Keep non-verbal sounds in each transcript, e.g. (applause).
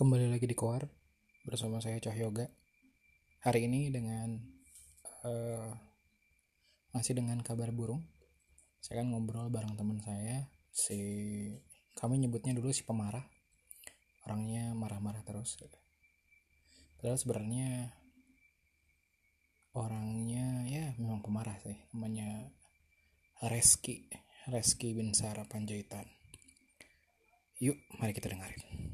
Kembali lagi di Koar bersama saya Cahyoga. Hari ini dengan eh, masih dengan kabar burung. Saya kan ngobrol bareng teman saya, si kami nyebutnya dulu si pemarah. Orangnya marah-marah terus. Padahal sebenarnya orangnya ya memang pemarah sih. Namanya Reski, Reski Binsara Panjaitan. Yuk, mari kita dengarin.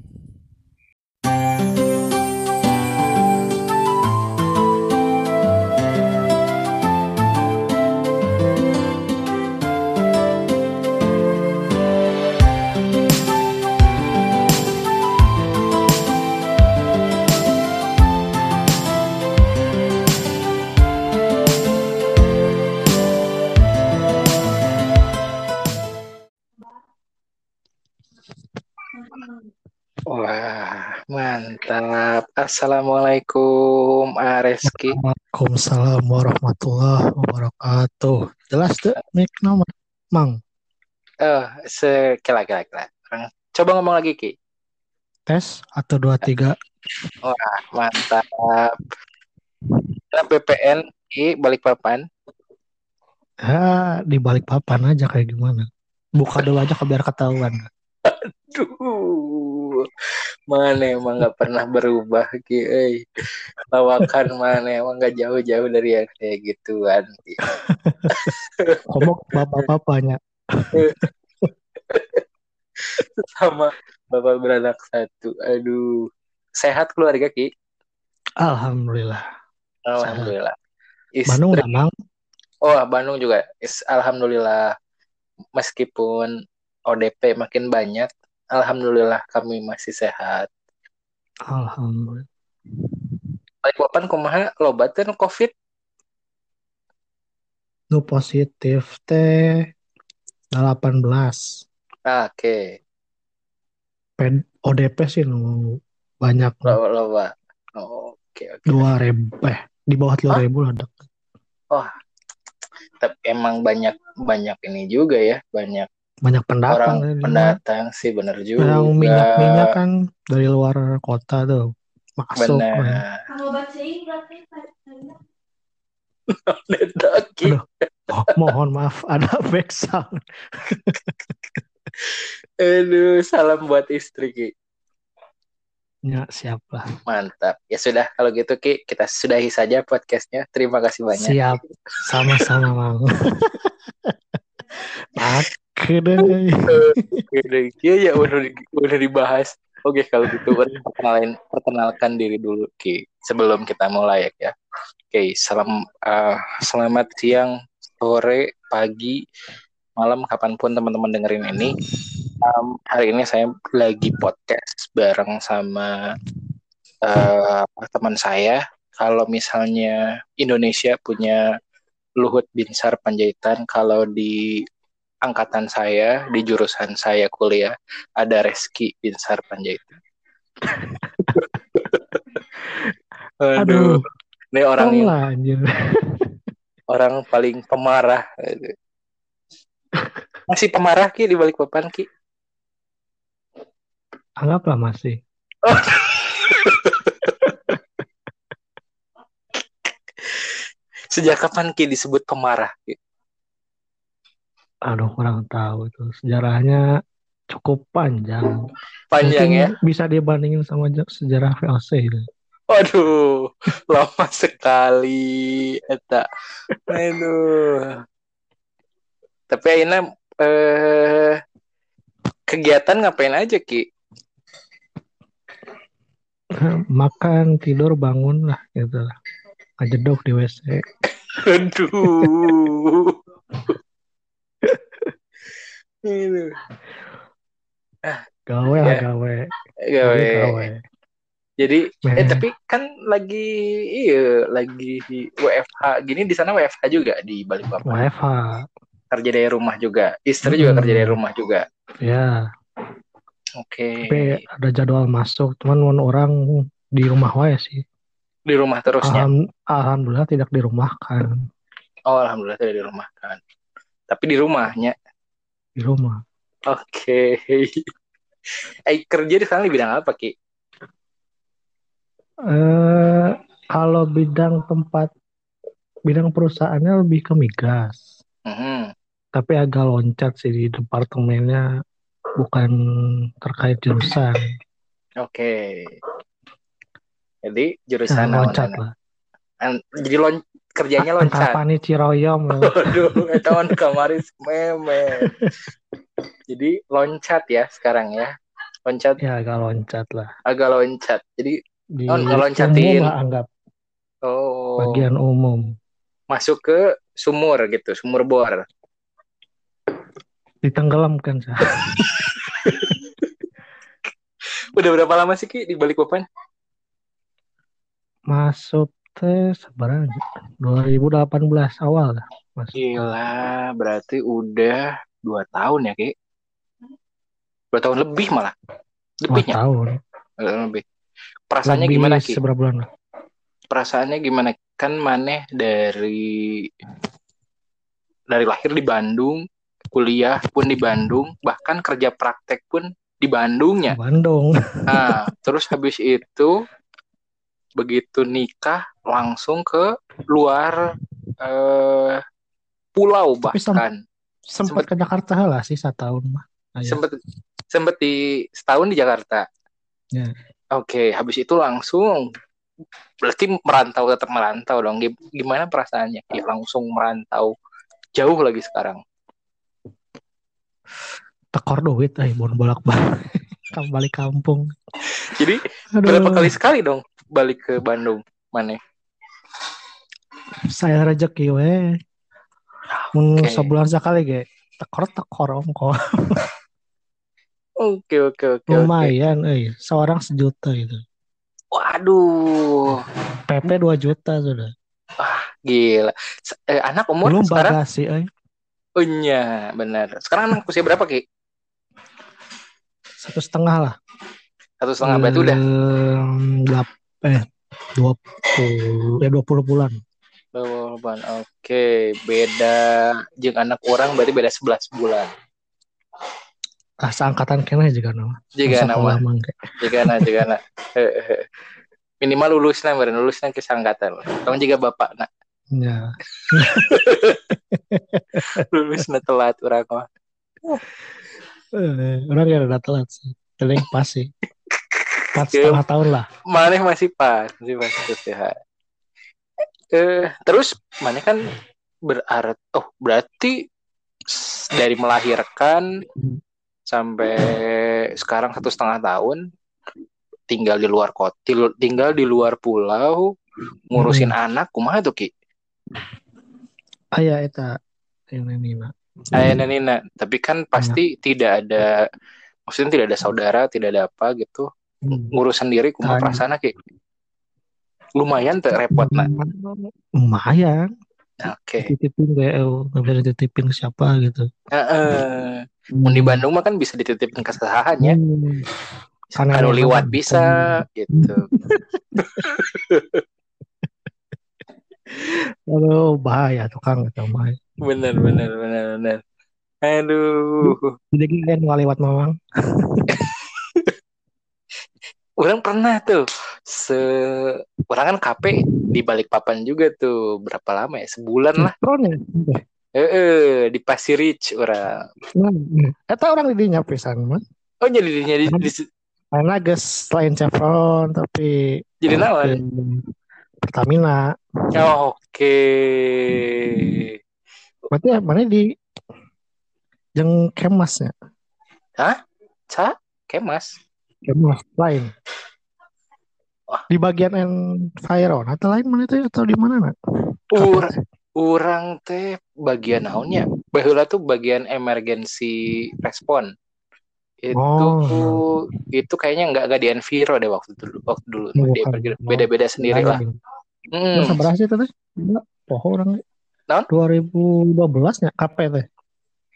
Mantap. Assalamualaikum, Areski. Waalaikumsalam warahmatullahi wabarakatuh. Jelas tuh mic nama Mang. Oh, sekila kila kila. Coba ngomong lagi, Ki. Tes atau dua tiga. Wah, mantap. Nah, BPN Ki balik papan. Ya, di balik papan aja kayak gimana. Buka dulu aja biar ketahuan. (laughs) Aduh, mana emang nggak pernah berubah Ki. Eh. Lawakan mana emang nggak jauh-jauh dari yang kayak gituan. (laughs) Ngomong bapak-bapaknya. Sama bapak beranak satu. Aduh, sehat keluarga Ki. Alhamdulillah. Alhamdulillah. Bandung Istri, nggak Mang? oh Bandung juga. Is- Alhamdulillah. Meskipun ODP makin banyak, Alhamdulillah kami masih sehat. Alhamdulillah. Balik papan kumaha lobatin COVID. Nu positif teh 18. Ah, Oke, Ped ODP sih nu banyak loba loba. Oh, Oke, oke. dua ribu eh di bawah dua ribu lah dek. Tapi emang banyak banyak ini juga ya, banyak Banyak pendatang orang pendatang sih bener juga. Yang minyak-minyak kan dari luar kota tuh masuk. kan. Benar. Kalau baca berarti Dedaki. (laughs) Aduh. Oh, mohon maaf ada (laughs) back sound. Aduh, salam buat istri Ki. Ya, siap lah. Mantap. Ya sudah, kalau gitu Ki, kita sudahi saja podcastnya. Terima kasih banyak. Siap. Sama-sama, Mang. (laughs) Oke deh. Udah, Iya ya udah udah dibahas. Oke kalau gitu perkenalkan perkenalkan diri dulu Ki sebelum kita mulai ya. Oke salam eh, selamat siang, sore, pagi, malam kapan pun teman-teman dengerin ini. Em, hari ini saya lagi podcast bareng sama eh, teman saya. Kalau misalnya Indonesia punya Luhut Binsar Panjaitan, kalau di angkatan saya di jurusan saya kuliah ada Reski Binsar Panjaitan. (laughs) Aduh, Aduh, ini orang yang anjir. (laughs) orang paling pemarah. Masih pemarah ki di balik papan ki. Anggaplah masih. (laughs) Sejak kapan ki disebut pemarah? Ki? Aduh, kurang tahu itu. Sejarahnya cukup panjang. Panjang ya. Bisa dibandingin sama sejarah VOC itu. Waduh, (laughs) lama sekali eta. Aduh. Tapi Aina eh kegiatan ngapain aja Ki? (laughs) Makan, tidur, bangun lah gitu lah. Ngejedok di WC. (laughs) Aduh. Aduh. Gawe lah Ya. gawe. Gawe. Jadi gawe. Jadi eh Meh. tapi kan lagi iya lagi WFH gini di sana WFH juga di Balikpapan. WFH. Kerja dari rumah juga. Istri juga Hmm. kerja dari rumah juga. Ya, Oke. tapi ada jadwal masuk. Cuman one orang di rumah wae sih. Di rumah terusnya. Alham- Alhamdulillah tidak dirumahkan Oh, alhamdulillah tidak dirumahkan. Tapi di rumahnya. Di rumah. Oke. (laughs) Eh kerja di sana di bidang apa Ki? Eh, kalau bidang tempat, bidang perusahaannya lebih ke migas. Mhm. Tapi agak loncat sih di departemennya, bukan terkait jurusan. Oke. Jadi Ya, jurusan naon loncat lah. An- Jadi lon kerjanya loncat. Pani Ciroyom. lah. (laughs) Waduh, eta on kemarin meme. Jadi loncat ya sekarang ya. Loncat Ya, agak loncat lah. agak loncat. Jadi Di Oh, umum lah anggap, oh bagian umum. masuk ke sumur gitu, sumur bor. Ditenggelamkan sih. (laughs) Udah berapa lama sih Ki di balik papan? Masuk teh sebenarnya 2018 awal lah. Masuk. Gila, berarti udah dua tahun ya Ki? Dua tahun lebih malah. Dua Lebihnya tahun. Eh, lebih. Perasaannya Lebih gimana Ki? Seberapa bulan lah? Perasaannya gimana? Kan maneh dari dari lahir di Bandung, kuliah pun di Bandung, bahkan kerja praktek pun di Bandungnya. Bandung. Nah, terus habis itu begitu nikah langsung ke luar eh, pulau bahkan Sempat ke Jakarta lah sih satu tahun mah. Ayo. sempet sempet di setahun di Jakarta. Ya. Oke, habis itu langsung berarti merantau tetap merantau dong. Gim- Gimana perasaannya? Ki? Langsung merantau jauh lagi sekarang. Tekor duit eh bon bolak balik. (laughs) Kamu balik kampung. Jadi Aduh. berapa kali sekali dong balik ke Bandung? Mana? Saya rezeki we. Mun Oke. sebulan sekali ge. Tekor tekor ongko. (laughs) Oke, oke, oke. Lumayan euy. Seorang sejuta itu. Waduh, PP 2 juta sudah. gila. Se- eh, anak umur Belum sekarang? bagasi euy. Oh iya, benar. Sekarang anak usia berapa, Ki? Satu setengah lah. Satu setengah berarti udah eh 20 ya 20 bulan. Oh, bulan. Oke, beda jeung anak orang berarti beda 11 bulan. Ah, seangkatan kena juga nama. Jika Masa nama, lama, kayak. jika na, jika na. Heeh. Minimal lulusnya, beren lulusnya ke sangkatan. Kamu juga bapak nak (laughs) Ya. lulusnya telat orang mah. Eh, orang ya udah telat sih. Paling pas sih. Empat setengah tahun lah. Maneh masih pas, masih pas terus ya. Eh, terus maneh kan berarti oh berarti dari melahirkan sampai sekarang satu setengah tahun tinggal di luar kota, tinggal di luar pulau, ngurusin anak, kumaha tuh Ki? Ayah eta yang ini nak. Ayah Nina, tapi kan pasti tidak ada, maksudnya tidak ada saudara, tidak ada apa gitu, Hmm. Ngurus sendiri, Tanya. perasaan Ki? Lumayan tuh repot nak. Lumayan. Oke. Dititipin kayak eh, nggak bisa dititipin ke siapa gitu. Heeh. Mun di Bandung mah kan bisa dititipin ke sasahan ya. Hmm. Kalau kan bisa gitu. (laughs) Aduh, bahaya tukang atau mah. Bener bener bener bener. Aduh. Jadi kan nggak lewat mamang. (laughs) Orang pernah tuh se orang kan KP di balik papan juga tuh berapa lama ya? Sebulan lah. Tron ya. eh eh, di Pasir Ridge orang. Eta orang didinya pisan mah. oh jadi dirinya di, di- Karena guys selain Chevron tapi jadi nawan ke Pertamina. oh, oke. Berarti ya mana di yang kemasnya? ca? Kemas Kemas lain. Di bagian environ atau lain mana itu atau di mana nak? Ur, orang teh bagian naonnya baheula tuh bagian emergency respon itu Oh. itu kayaknya nggak nggak di Enviro deh waktu dulu waktu dulu Bukan. Dia beda-beda sendiri lah Lain. Hmm. Masa berhasil tuh teh? Poho orang. Naon? 2012 nya KP teh.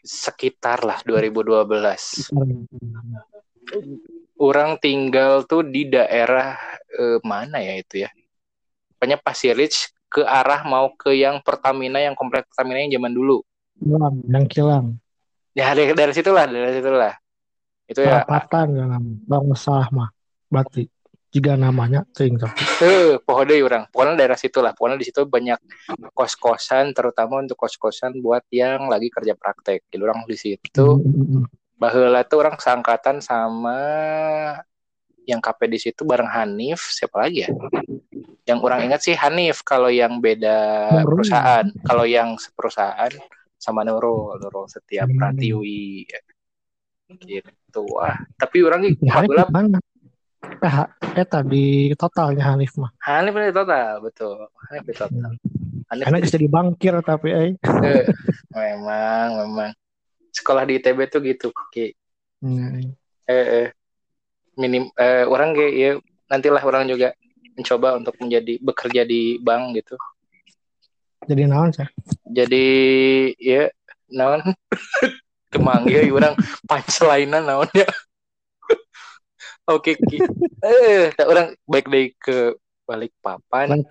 sekitar lah 2012 orang tinggal tuh di daerah eh, mana ya itu ya pokoknya Pasir Ridge ke arah mau ke yang Pertamina yang komplek Pertamina yang zaman dulu Kilang, yang kilang. ya dari dari situlah dari situlah itu ya Perapatan. Bang salah mah. Berarti. juga namanya ting tapi Eh, poho deui urang. Pokoknya daerah situ lah. Pokoknya di situ banyak kos-kosan, terutama untuk kos-kosan buat yang lagi kerja praktek. Jadi orang di situ, Baheula tuh orang seangkatan sama yang KP di situ bareng Hanif, siapa lagi ya? Yang orang ingat sih Hanif kalau yang beda Nurul. perusahaan. Kalau yang seperusahaan sama Nurul, Nurul setiap. Pratiwi. Gitu. Wah, tapi orang. Ya, Hanif di mana? Eh, ha- eh tadi totalnya Hanif mah. Hanif ini total, betul. Hanif ini total. Hmm. Hanif Karena bisa dibangkir tapi eh. Eh, memang memang sekolah di ITB tuh gitu Ki. Hmm. eh, eh, minim eh, orang kayak ya nantilah orang juga mencoba untuk menjadi bekerja di bank gitu Jadi naon sih? jadi ya naon (laughs) kemanggil orang punchline naonnya (laughs) oke Ki. eh tak orang baik deh ke balik papan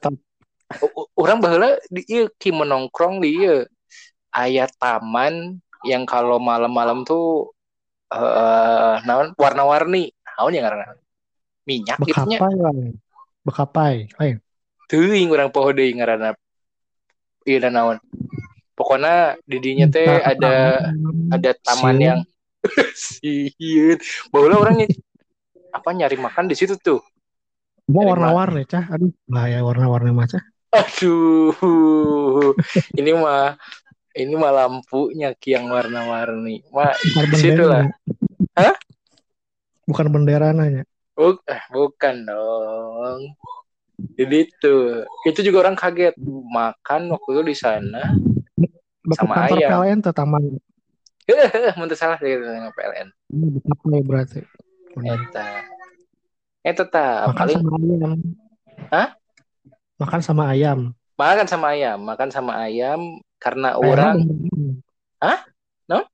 o- orang baheula di ki menongkrong di ieu aya taman yang kalau malam-malam tuh eh naon warna-warni naon yang ngaranna minyak nya Bekapai lah. Bekapai. Lain. teuing urang poho deui ngaranna ieu dan naon pokoknya di dinya teh ada ada taman Siun. yang (laughs) sieun baheula orang ny- apa nyari makan di situ tuh Mau warna-warni cah. Aduh, bahaya warna-warni mah cah. aduh ini mah ini mah lampunya Ki yang warna-warni di situ lah. Hah? Bukan bendera nanya. Buk- eh, bukan dong. Jadi itu, itu juga orang kaget makan waktu itu di sana. Sama kantor ayam. PLN tuh taman. (laughs) Muntah salah gitu dengan PLN. Ini Bekapai berarti. Eta, eta ta Makan paling sama ayam. Hah? Makan sama ayam. makan sama ayam, makan sama ayam karena orang, Hah? No?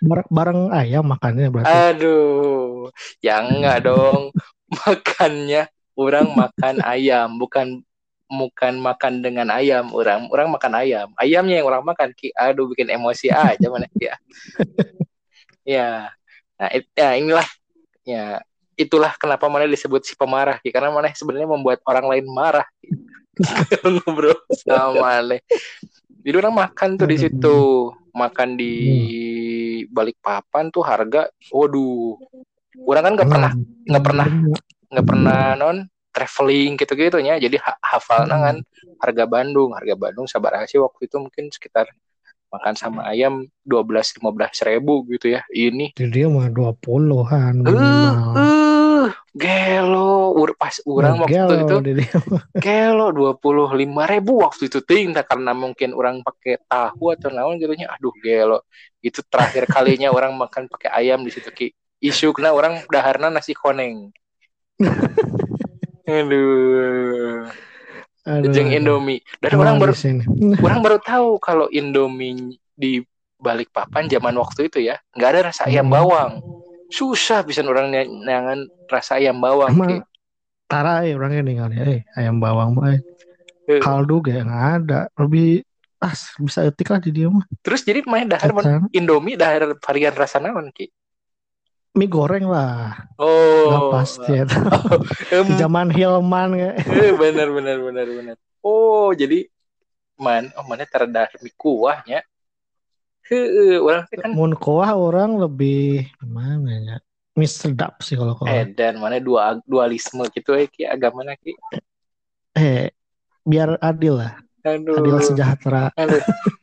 Bareng, bareng ayam makannya berarti. aduh, ya enggak dong, (laughs) makannya orang makan ayam, bukan bukan makan dengan ayam, orang orang makan ayam, ayamnya yang orang makan, ki, aduh bikin emosi aja mana ya, (laughs) ya, nah it- ya inilah, ya itulah kenapa mana disebut si pemarah, Ki. karena mana sebenarnya membuat orang lain marah, (laughs) ngobrol sama mana. Jadi orang makan tuh di situ, makan di balik papan tuh harga, waduh, orang kan nggak pernah nggak pernah nggak? pernah non traveling gitu-gitu ya jadi ha- hafal kan harga Bandung harga Bandung sabar sih waktu itu mungkin sekitar makan sama ayam 12 15 ribu gitu ya ini. Jadi dia mah 20-an eh minimal. Eh gelo. Ur pas orang waktu Gelo itu (laughs) gelo 25 ribu waktu itu. Ting karena mungkin orang pakai tahu atau naon gitu nya aduh gelo. Itu terakhir kalinya (laughs) orang makan pakai ayam di situ ki. Isu kena orang daharna nasi koneng. (laughs) Aduh. Aduh. jeung Indomie. Dan orang baru orang baru tahu kalau Indomie di balik papan zaman waktu itu ya nggak ada rasa ayam Hmm. bawang susah bisa orang nyangan rasa ayam bawang Emang. Tara eh orangnya nih kali. Eh ayam bawang mah. eh. Eh. Kaldu gak nggak ada. Lebih ah bisa etik lah di dia mah. terus jadi main dahar Kan? Indomie dahar varian rasa naon ki Mie goreng lah. oh Nggak pasti ya. (laughs) Em, Di zaman Hilman kayak. eh, benar benar benar benar oh jadi man oh mana teredar mie kuahnya Heeh, orang kan Mun koah orang lebih gimana ya? Mie sedap sih kalau koah. edan mana dua dualisme gitu ya ki agama ki Eh biar adil lah. aduh Adil sejahtera. Aduh. (laughs)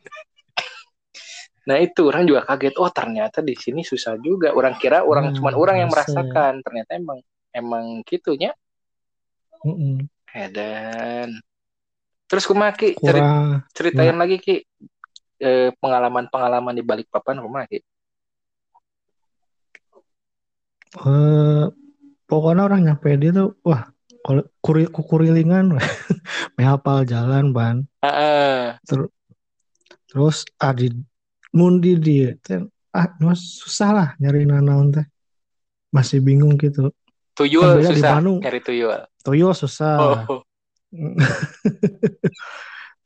Nah itu orang juga kaget. Oh ternyata di sini susah juga. Orang kira orang Hmm, cuman orang yang ya? merasakan. Ternyata emang emang gitunya. Mm-mm. Edan. Terus kumaha Ki Ceri- Kurang ceritain lagi Ki eh, pengalaman-pengalaman di balik papan kumaha Ki? eh pokoknya orang nyampe dia tuh wah kuri, kukurilingan (laughs) hafal jalan ban Heeh. terus adi mundi dia teh ah mas susah lah nyari nanaon teh masih bingung gitu Tuyul di susah Bandung. nyari tuyul. toyo susah Oh, (laughs)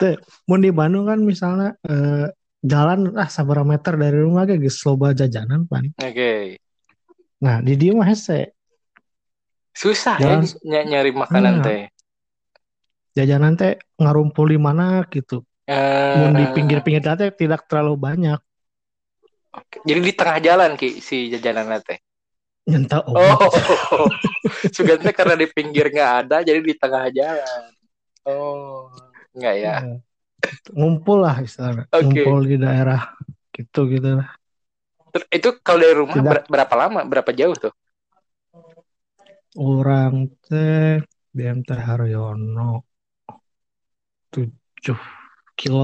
teh mun di Bandung kan misalnya eh, jalan ah sabar meter dari rumah kayak geus loba jajanan pan oke. nah di dia mah hese Susah Jalan- ya ny- nyari makanan Iya. teh. jajanan teh ngarumpul di mana gitu Eh, Mun di pinggir-pinggir teh tidak terlalu banyak oke. Jadi di tengah jalan ki si jajanan teh. nyentak Oh, (laughs) Sugan teh karena di pinggir nggak ada, jadi di tengah jalan. Oh, nggak ya? Iya. ngumpul lah istilahnya Oke. ngumpul di daerah gitu gitu lah Itu kalau dari rumah Tidak. ber- berapa lama? Berapa jauh tuh? orang teh BMT Haryono 7 kilo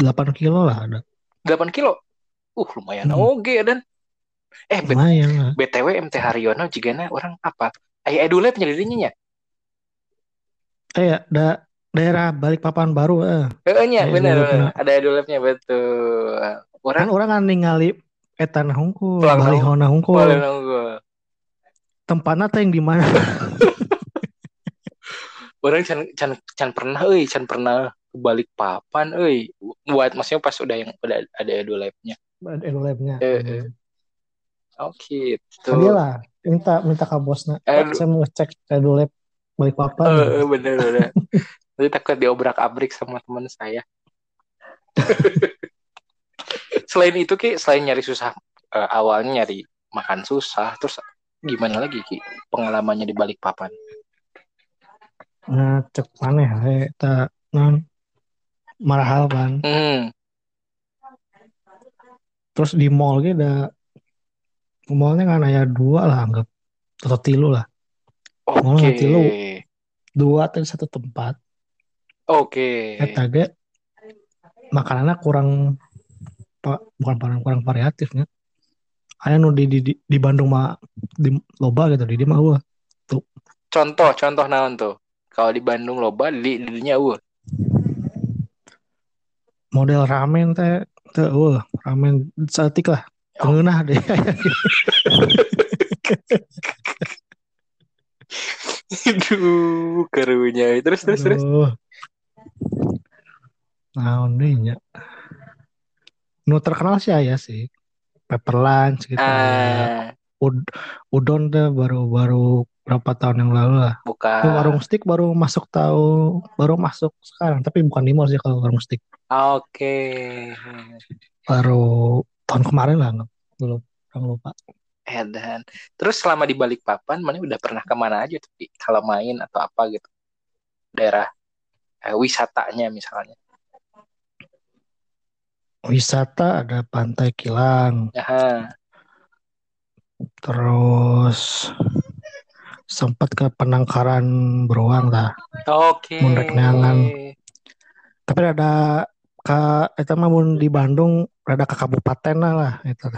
8 kilo lah ada 8 kilo. Uh, lumayan Hmm. oke dan. Eh, lumayan lah BTW MT Haryono jigana orang apa? Aya edulep nyadirinya nya. eh ya da, daerah Balikpapan baru eh. Heeh nya, Aya bener, bener. Ada betul. kan Orang orang kan ningali etan hungkul balihona hungkul boleh nunggu. tempatnya teh yang di mana (laughs) Orang can can can pernah euy, can pernah ke Balikpapan euy. Buat maksudnya pas udah yang udah ada edulepnya. edulabnya Eh, eh. Oh gitu. Tadi lah minta minta ke bosnya saya mau cek edulab Balikpapan Eh, eh, bener bener. (laughs) Nanti takut diobrak-abrik sama teman saya. (laughs) selain itu ki, selain nyari susah, eh, awalnya nyari makan susah, terus gimana lagi ki pengalamannya di Balikpapan? nah cek mana ya tak non marahal kan Hmm, terus di mall gitu ada mallnya kan ada dua lah anggap atau tilu lah oke, Mau ngerti lu? dua atau satu tempat oke. eta ge makanannya kurang bukan kurang kurang variatifnya aya nu di, di, di, di Bandung mah di loba gitu di dia mah eueuh. Contoh, contoh naon tuh? Kalau di Bandung loba, di dinya uh. model ramen teh teh eueuh, ramen setik lah Oh. tengenah deh (laughs) Aduh, karunya. Terus terus terus. Naon deui nya. Nu terkenal sih aya sih. Pepper lunch gitu. Ah, Ud- udon tuh baru-baru berapa tahun yang lalu lah. bukan. Tapi warung stick baru masuk tahu baru masuk sekarang, tapi bukan di mall sih kalau warung stick. Oke. Baru tahun kemarin lah, nggak belum orang lupa. Edan. Terus selama di Balikpapan, mana udah pernah ke mana aja? Ki? Kalau main atau apa gitu? Daerah eh, wisatanya misalnya. Wisata ada Pantai Kilang, Aha. terus sempat ke Penangkaran Beruang lah. Oke. Neangan. Tapi ada ke eta mah mun di Bandung ada ke kabupaten lah itu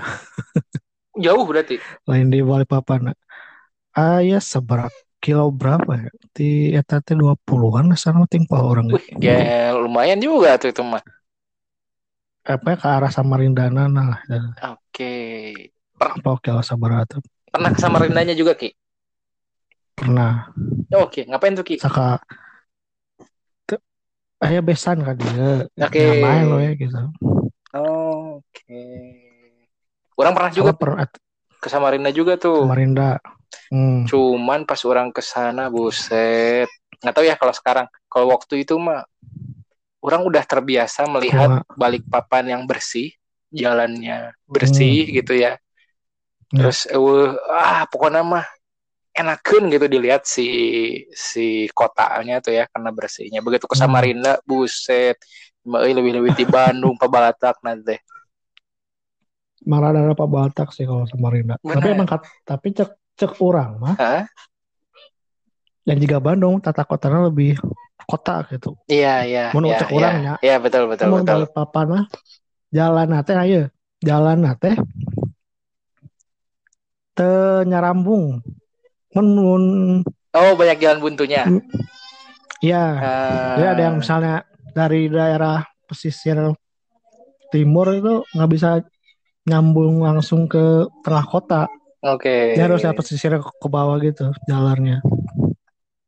(laughs) Jauh berarti. lain di Balikpapan. Ah ya seberapa kilo berapa ya? Di eta teh 20-an sana ting poho orang Wih, ya lumayan juga tuh itu mah. Apa ya, ke arah Samarinda nah Oke. apa kilo sabaraha tuh Pernah ke Samarindanya juga, Ki? pernah Oke, ngapain tuh, Ki? saka aya besan ka dia Oke. main we gitu Oke. Orang pernah juga juga per ke Samarinda juga tuh. Samarinda hmm. Cuman pas orang ke sana, buset. Nggak tahu ya kalau sekarang. Kalau waktu itu mah orang udah terbiasa melihat Cuma- Balikpapan yang bersih, jalannya bersih Hmm. gitu ya. Ya. Terus eh, ah pokoknya mah enakan gitu dilihat si si kotanya tuh ya karena bersihnya. Begitu ke Hmm. Samarinda, buset. Mah, euy, lebih-lebih di Bandung, Pabalatak nanti. malah ada apa Batak sih kalau Samarinda Bener. tapi emang kat- tapi cek cek orang mah dan juga Bandung tata kotanya lebih kota gitu Iya, iya. Mun iya, iya. orangnya. Iya, betul, betul, Mun betul. Balikpapan mah jalan nate ayo jalan nate teu nyarambung mun mun Oh, banyak jalan buntunya. ya Ah, Jadi ada yang misalnya dari daerah pesisir timur itu nggak bisa nyambung langsung ke tengah kota. Oke. Dia harus ya pesisir ke, ke bawah gitu jalannya.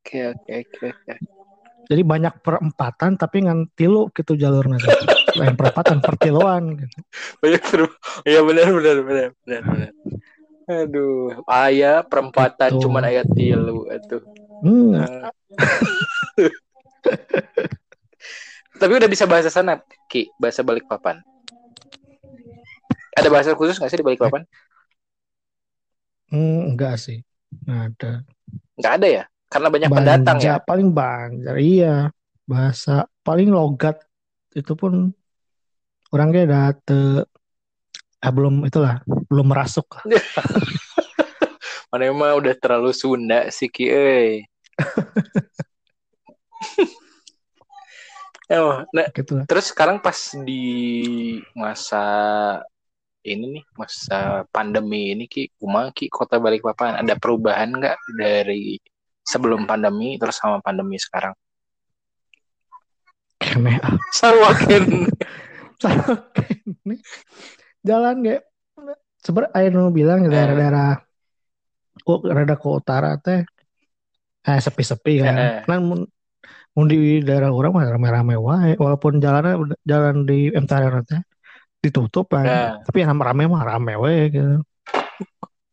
Oke, oke, oke. oke. Jadi banyak perempatan tapi ngan tilu gitu jalurnya. Lain perempatan pertiluan gitu. Banyak seru. Iya, benar, benar, benar, benar, benar. Aduh, ayah perempatan Gitu. cuman ayat tilu itu. Enggak. Tapi udah bisa bahasa sana, Ki, bahasa Balikpapan. Ada bahasa khusus nggak sih di Balikpapan? Hmm, enggak sih. Nggak ada. Nggak ada ya? Karena banyak pendatang ya. Banja, paling banjar. Iya. Bahasa paling logat itu pun orangnya date ah, belum itulah belum merasuk (laughs) Mana emang udah terlalu Sunda sih Ki, (laughs) euy. Oh, nah, gitu lah. terus sekarang pas di masa ini nih, masa pandemi ini Ki, kumaha Ki Kota Balikpapan ada perubahan nggak dari sebelum pandemi terus sama pandemi sekarang? Kene ah. Sarwaken. (laughs) Kene. Jalan kayak sebenarnya ayo nu bilang di daerah-daerah kok rada ke utara teh eh sepi-sepi kan. Heeh. Kan mun, mun di daerah orang mah rame-rame wae walaupun jalannya jalan di MTR teh ditutup kan. Nah. Tapi yang rame mah rame wae gitu.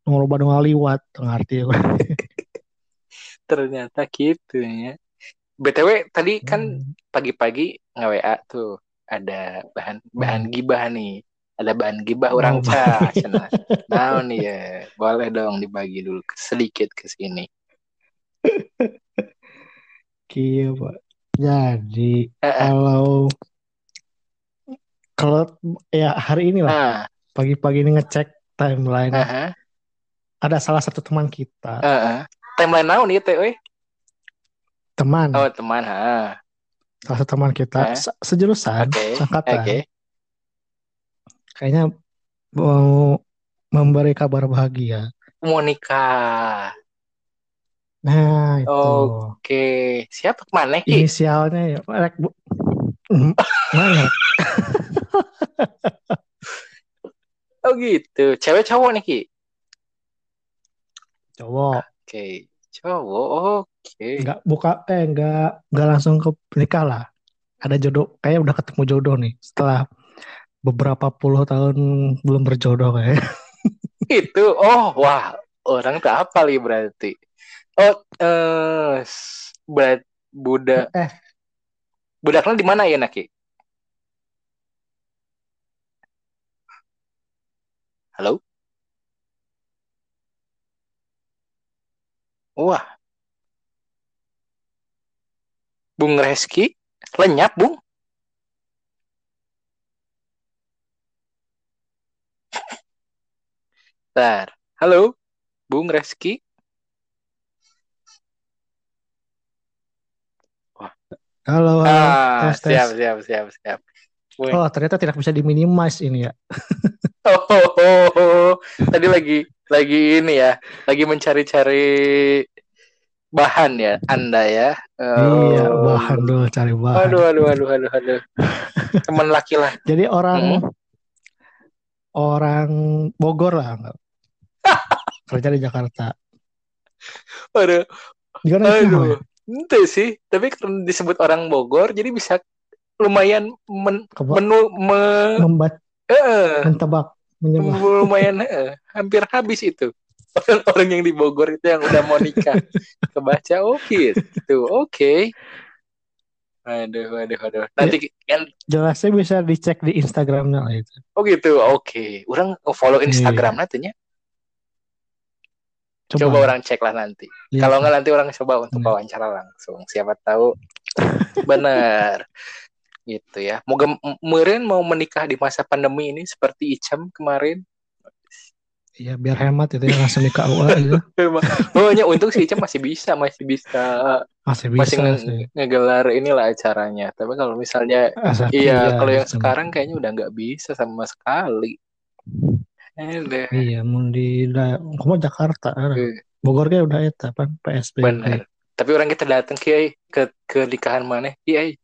Ngeloba nu ngaliwat ngerti. (laughs) Ternyata gitu ya. BTW tadi kan Hmm. pagi-pagi nge-WA tuh ada bahan bahan gibah nih. Ada bahan gibah orang Oh, cah. Nah, nih ya. Boleh dong dibagi dulu sedikit ke sini. Iya, Pak. Jadi Eh, eh. kalau kalau ya hari ini lah Ah, pagi-pagi ini ngecek timeline ah, ada salah satu teman kita ah. Timeline naon ieu teh euy? teman Oh, teman, ha. salah satu teman kita Eh. se- sejurusan Oke. seangkatan Oke. kayaknya mau memberi kabar bahagia Mau nikah. nah itu Oke. Siapa ke mana Ki? inisialnya ya Rek, Bu. Hmm, mana (laughs) Oh gitu. Cewek cowok nih Ki? cowok Oke. Cowok. Oke. nggak buka eh nggak nggak langsung ke nikah lah ada jodoh kayak udah ketemu jodoh nih setelah beberapa puluh tahun belum berjodoh kayak (laughs) Itu. Oh, wah. Orang tak apa nih berarti. Oh, eh berat budak eh budaknya di mana ya Naki? Halo? Wah, Bung Reski lenyap, Bung. Bentar. Halo, Bung Reski. halo halo Ah, tes tes siap, siap, siap, siap. Wih. oh ternyata tidak bisa diminimize ini ya Oh, oh, oh, oh. Tadi lagi lagi ini ya, lagi mencari-cari bahan ya, Anda ya. iya Oh. bahan dulu cari bahan Aduh, aduh, aduh, aduh, aduh. (laughs) Teman laki lah. jadi orang Hmm. orang Bogor lah (laughs) kerja di Jakarta Aduh, gimana itu aduh. Ente sih, tapi karena disebut orang Bogor, jadi bisa lumayan men, Keba- menu me, membat eh, mentebak menyebak lumayan eh, hampir habis itu. (laughs) Orang-orang yang di Bogor itu yang udah mau nikah. Kebaca oh gitu. Oke. Aduh, aduh, aduh. Nanti kan jelasnya bisa dicek di Instagramnya lah itu oh gitu. Oke. Orang follow Iya. Instagram nantinya. coba, Coba orang cek lah nanti. lihat. Kalau nggak nanti orang coba untuk Iya. wawancara langsung. Siapa tahu (laughs) benar. Gitu ya. Moga meureun mau menikah di masa pandemi ini seperti Icam kemarin. Iya biar hemat itu ya langsung di KUA gitu. Pokoknya untung si Icam masih bisa, masih bisa Masih bisa masih nge- sih. ngegelar inilah acaranya. Tapi kalau misalnya Asal- iya, kalau yang sekarang kayaknya udah nggak bisa sama sekali. Aduh, Iya, mau di kamu Jakarta. Eh. Bogor kayak udah eta PSBB. benar. Tapi orang kita datang kiai ke ke nikahan mana? Kiai.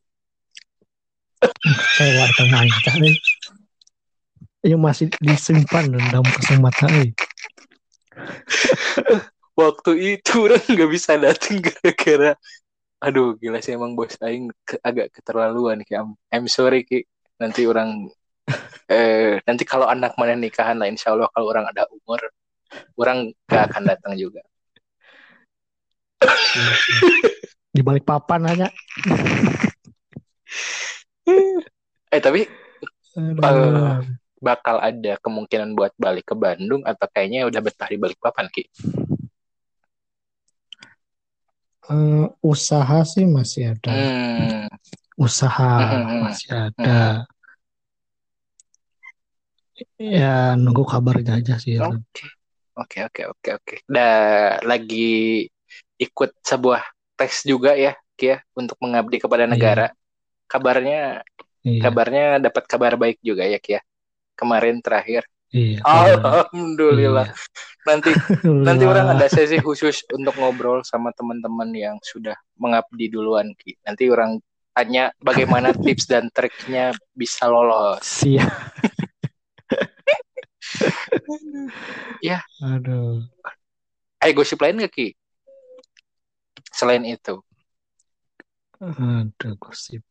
Saya warga manca nih. Iya masih disimpan dendam kesempatan nih. (laughs) Waktu itu orang nggak bisa datang gara-gara aduh gila sih emang bos aing ke- agak keterlaluan ki. I'm, I'm sorry ki. Nanti orang (laughs) eh nanti kalau anak mana nikahan lah insya Allah kalau orang ada umur orang gak akan datang juga di balik papan aja (laughs) eh tapi. Eh, bakal ada kemungkinan buat balik ke Bandung atau kayaknya udah betah di balik papan ki Eh, usaha sih masih ada hmm. usaha Hmm. masih ada ya nunggu kabarnya aja sih oke oke oke oke oke dah lagi ikut sebuah tes juga ya Ki ya untuk mengabdi kepada Iya. Kabarnya iya. kabarnya dapat kabar baik juga ya Ki ya kemarin terakhir. Iya (laughs) (laughs) alhamdulillah. Nanti nanti Alhamdulillah. orang ada sesi khusus untuk ngobrol sama teman-teman yang sudah mengabdi duluan Ki. Nanti orang tanya bagaimana (laughs) tips dan triknya bisa lolos. Siap. Ya. aduh. Eh gosip lain gak Ki? Selain itu. Aduh gosip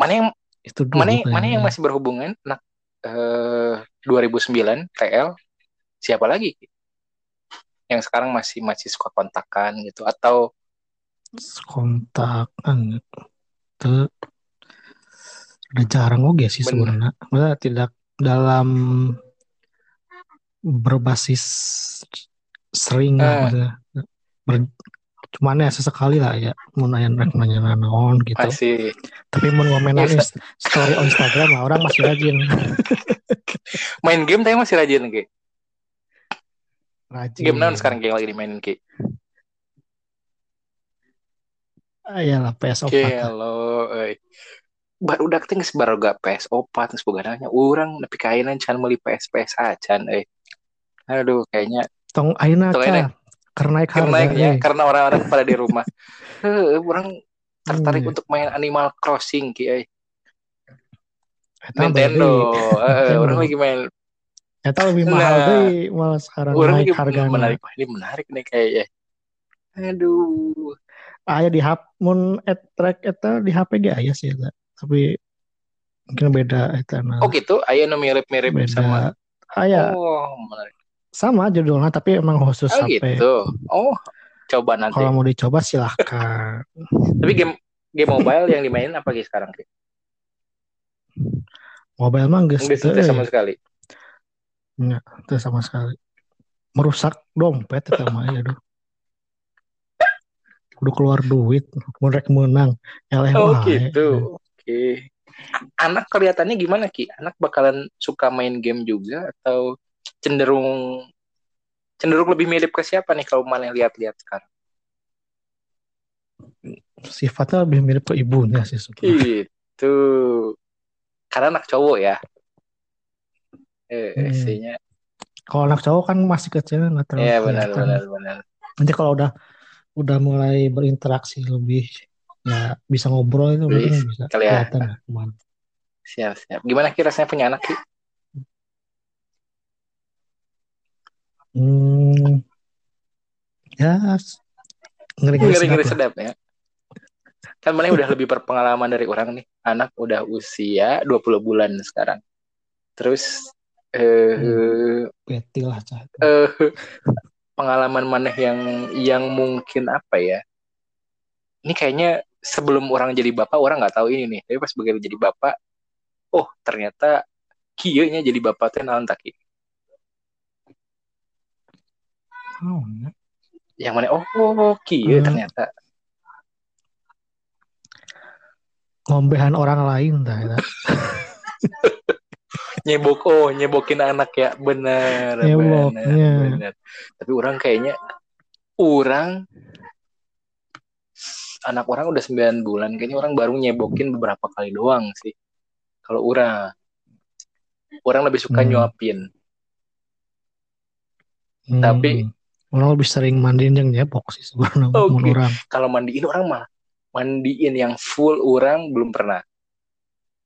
mana yang itu dulu mana mana yang kayaknya. masih berhubungan anak eh 2009 TL siapa lagi yang sekarang masih masih suka kontakan gitu atau kontakan itu udah jarang oke sih sebenarnya Maksudnya tidak dalam berbasis sering lah Eh. maksudnya. Ber- cuman ya sesekali lah ya mau nanya nanya naon gitu. Masih tapi mau ngomenan Iya, ins- story on Instagram lah orang masih rajin. (laughs) Main game tapi masih rajin Ki. Rajin. Game naon sekarang Ki yang lagi dimainin Ki? Ah, iyalah PS4 Oke, lah. lo. Baru udah ting baru gak PS opat terus boga orang tapi kainan can meuli PS PS acan euy. Aduh, kayaknya tong aina Tong. Karena naik karena harga ya eh. karena orang-orang pada di rumah. Heuh, (laughs) orang tertarik Hmm. untuk main Animal Crossing Ki euy. Eta Nintendo. Nintendo. orang lagi main. Eta lebih mahal Nah. deh malah sekarang Orang naik harganya menarik. Ini menarik nih kayaknya. Aduh. aya di HP mun et track eta di HP ge aya sih eta. Tapi mungkin beda eta nah. Oh gitu, aya nu mirip-mirip beda. sama. Aya Oh, menarik. Sama judulnya tapi emang khusus Oh HP. gitu. Oh, coba nanti. Kalau mau dicoba silahkan. Tapi game game mobile yang dimainin apa Ki sekarang Ki? Mobile mah Enggak sih sama euy. sekali. teu sama sekali. Merusak dompet eta mah ya aduh. Kudu keluar duit, mun rek menang. Eleh Oh wae. gitu. Oke. Anak kelihatannya gimana Ki? Anak bakalan suka main game juga atau cenderung cenderung lebih mirip ke siapa nih kalau mana lihat-lihat sekarang? Sifatnya lebih mirip ke ibunya sih sebenarnya. Gitu. Karena anak cowok ya. Eh, Hmm. isinya. Kalau anak cowok kan masih kecil nggak terlalu Iya benar kelihatan. benar benar. Nanti kalau udah udah mulai berinteraksi lebih ya bisa ngobrol itu mungkin bisa kelihatan. ke mana. Siap siap. Gimana Ki rasanya punya anak Ki? Hmm, ya ngeri-ngeri Ngeri-ngeri sedap lah. sedap ya. Kan mana udah lebih berpengalaman dari orang nih. Anak udah usia 20 bulan sekarang. Terus eh Beti lah eh pengalaman mana yang yang mungkin apa ya? Ini kayaknya sebelum orang jadi bapak orang nggak tahu ini nih. Tapi pas begitu jadi bapak, oh ternyata kieu nya jadi bapak teh naon tak Ya. Yang mana oh, oh kieu Hmm. ternyata. ngombehan orang lain dah ya. (laughs) Nyebok oh nyebokin anak ya. Bener Nyeboknya. bener bener. Tapi orang kayaknya orang anak orang udah 9 bulan kayaknya orang baru nyebokin beberapa kali doang sih. Kalau orang orang lebih suka Hmm. nyuapin. Hmm. Tapi- orang lebih sering mandiin yang nyepok sih sebenarnya Oke. mun orang. Kalau mandiin orang mah mandiin yang full orang belum pernah.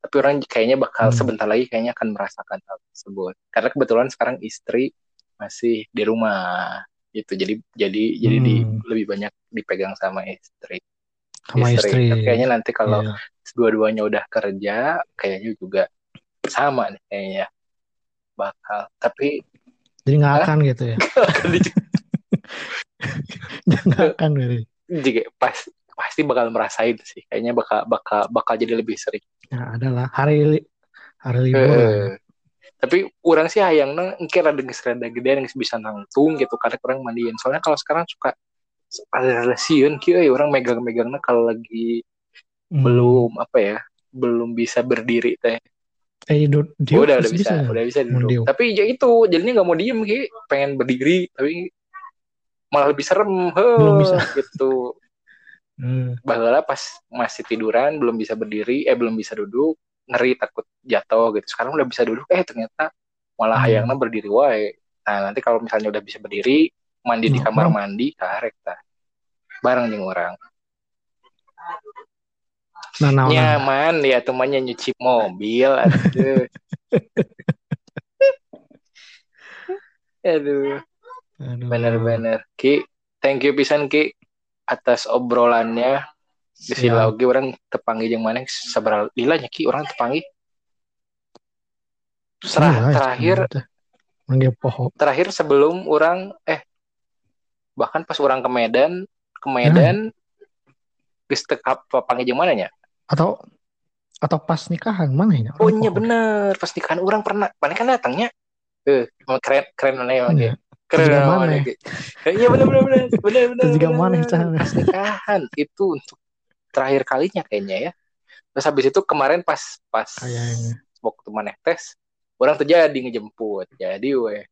Tapi orang kayaknya bakal Hmm. sebentar lagi kayaknya akan merasakan hal tersebut. Karena kebetulan sekarang istri masih di rumah gitu. Jadi jadi jadi di, Hmm. lebih banyak dipegang sama istri. sama istri. Tapi kayaknya nanti kalau Iya. dua-duanya udah kerja, kayaknya juga sama nih kayaknya bakal. Tapi Jadi nggak akan gitu ya. (laughs) Nggak akan gitu. juga pas pasti bakal merasain sih kayaknya bakal bakal bakal jadi lebih sering Ya adalah hari li- hari libur. Ya. tapi orang sih hayangna engke rada geus rada gedean geus bisa nangtung gitu karena orang mandiin soalnya kalau sekarang suka ada sieun kieu euy, orang megang-megangnya kalau lagi Hmm. belum apa ya belum bisa berdiri teh Eh, du- diuk udah udah masih bisa, udah bisa duduk tapi ya itu jadinya nggak mau diem ki pengen berdiri tapi malah lebih serem heh, Belum bisa. (laughs) gitu Hmm. bahwa pas masih tiduran belum bisa berdiri eh belum bisa duduk ngeri takut jatuh gitu sekarang udah bisa duduk eh ternyata malah Hmm. hayangna berdiri wae nah nanti kalau misalnya udah bisa berdiri mandi di Nah, kamar mandi karek tah bareng jeung orang Nah, nah, nah. nyaman ya temannya nyuci mobil aduh (laughs) Aduh. Bener-bener. Ki thank you pisan Ki atas obrolannya. Lila oge orang tepangi jeung maneh sabaraha lila nya Ki? Orang tepangi Terah- Iya, terakhir terakhir sebelum orang eh bahkan pas orang ke Medan ke Medan geus teu tepangi jeung manehnya Atau atau pas nikahan mana ya? oh iya bener. Pas nikahan orang pernah maneh kan datangnya? Eh keren keren Iya. Ki. Keren Juga maneh. maneh, Ki. iya bener bener bener (laughs) bener bener Juga pas nikahan itu untuk terakhir kalinya kayaknya ya terus habis itu kemarin pas pas Kayaknya. waktu maneh tes orang terjadi ngejemput jadi weh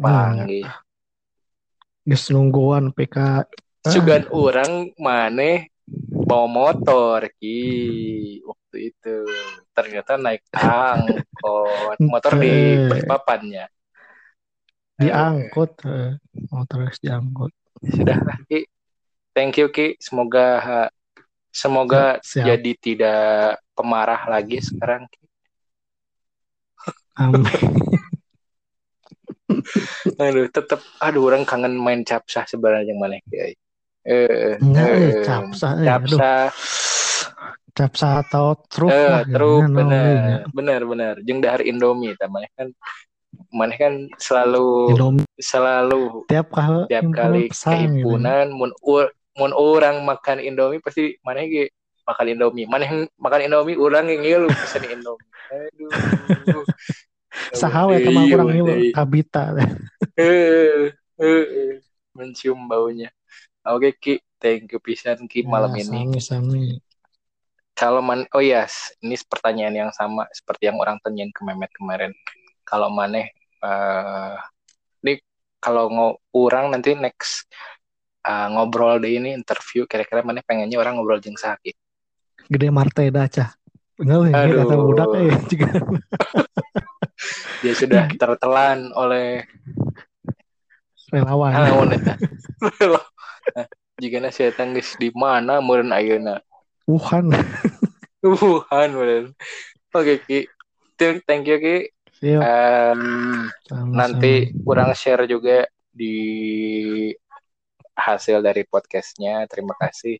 panggil Geus nungguan PK. Ah, Sugan orang maneh bawa motor ki waktu itu ternyata naik angkot motor di Eh. Diangkut eh. mau terus diangkut sudah lah ki thank you ki semoga semoga Siap. jadi tidak pemarah lagi sekarang Ki. Amin. (laughs) aduh tetap aduh orang kangen main capsah sebenarnya yang mana ki eh eh, eh, capsa, eh, aduh. capsah capsa atau truk eh lah, truk gimana namanya. bener bener bener jeung dahar Indomie tamanya kan mana kan selalu selalu tiap kali tiap kali pesan gitu. kehimpunan mun ur- mun orang makan Indomie pasti mana ge makan Indomie. Mana yang makan Indomie orang yang ngilu pesen Indomie. (laughs) Aduh. Saha we teman Iya, kurang iya. ini kabita eh. mencium baunya. Oke Ki. Thank you pisan Ki malam Ya, ini sami kalau man oh ya ini pertanyaan yang sama seperti yang orang tanyain ke Memet kemarin. Kalau maneh eh ini kalau ngo orang nanti next eh, ngobrol deh ini interview kira-kira maneh pengennya orang ngobrol jeung sakit gede marteda cah enggak Aduh. kata budak eh juga dia sudah tertelan oleh relawan eta Nah, jika na saya geus di mana meureun ayeuna Wuhan Wuhan meureun oke Ki thank you Ki Siap, sama-sama. nanti kurang share juga di hasil dari podcastnya. Terima kasih.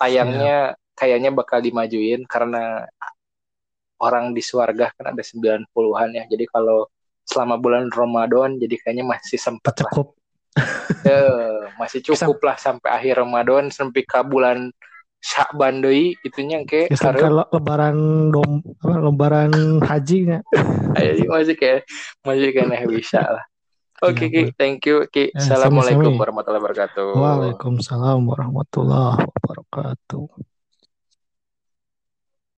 Tayangnya kayaknya bakal dimajuin karena orang di Suarga kan ada 90-an ya. Jadi kalau selama bulan Ramadan jadi kayaknya masih sempat lah. Cukup. Eh, masih cukup lah sampai akhir Ramadan sampai ke bulan Syakban deui itunya kayak Geus ke le- lebaran dom apa, lebaran haji nya (laughs) Ayo, masih kayak masih kayaknya bisa lah. Oke Iya, Ki, thank you Ki. Ya, Assalamualaikum warahmatullahi wabarakatuh. Waalaikumsalam warahmatullahi wabarakatuh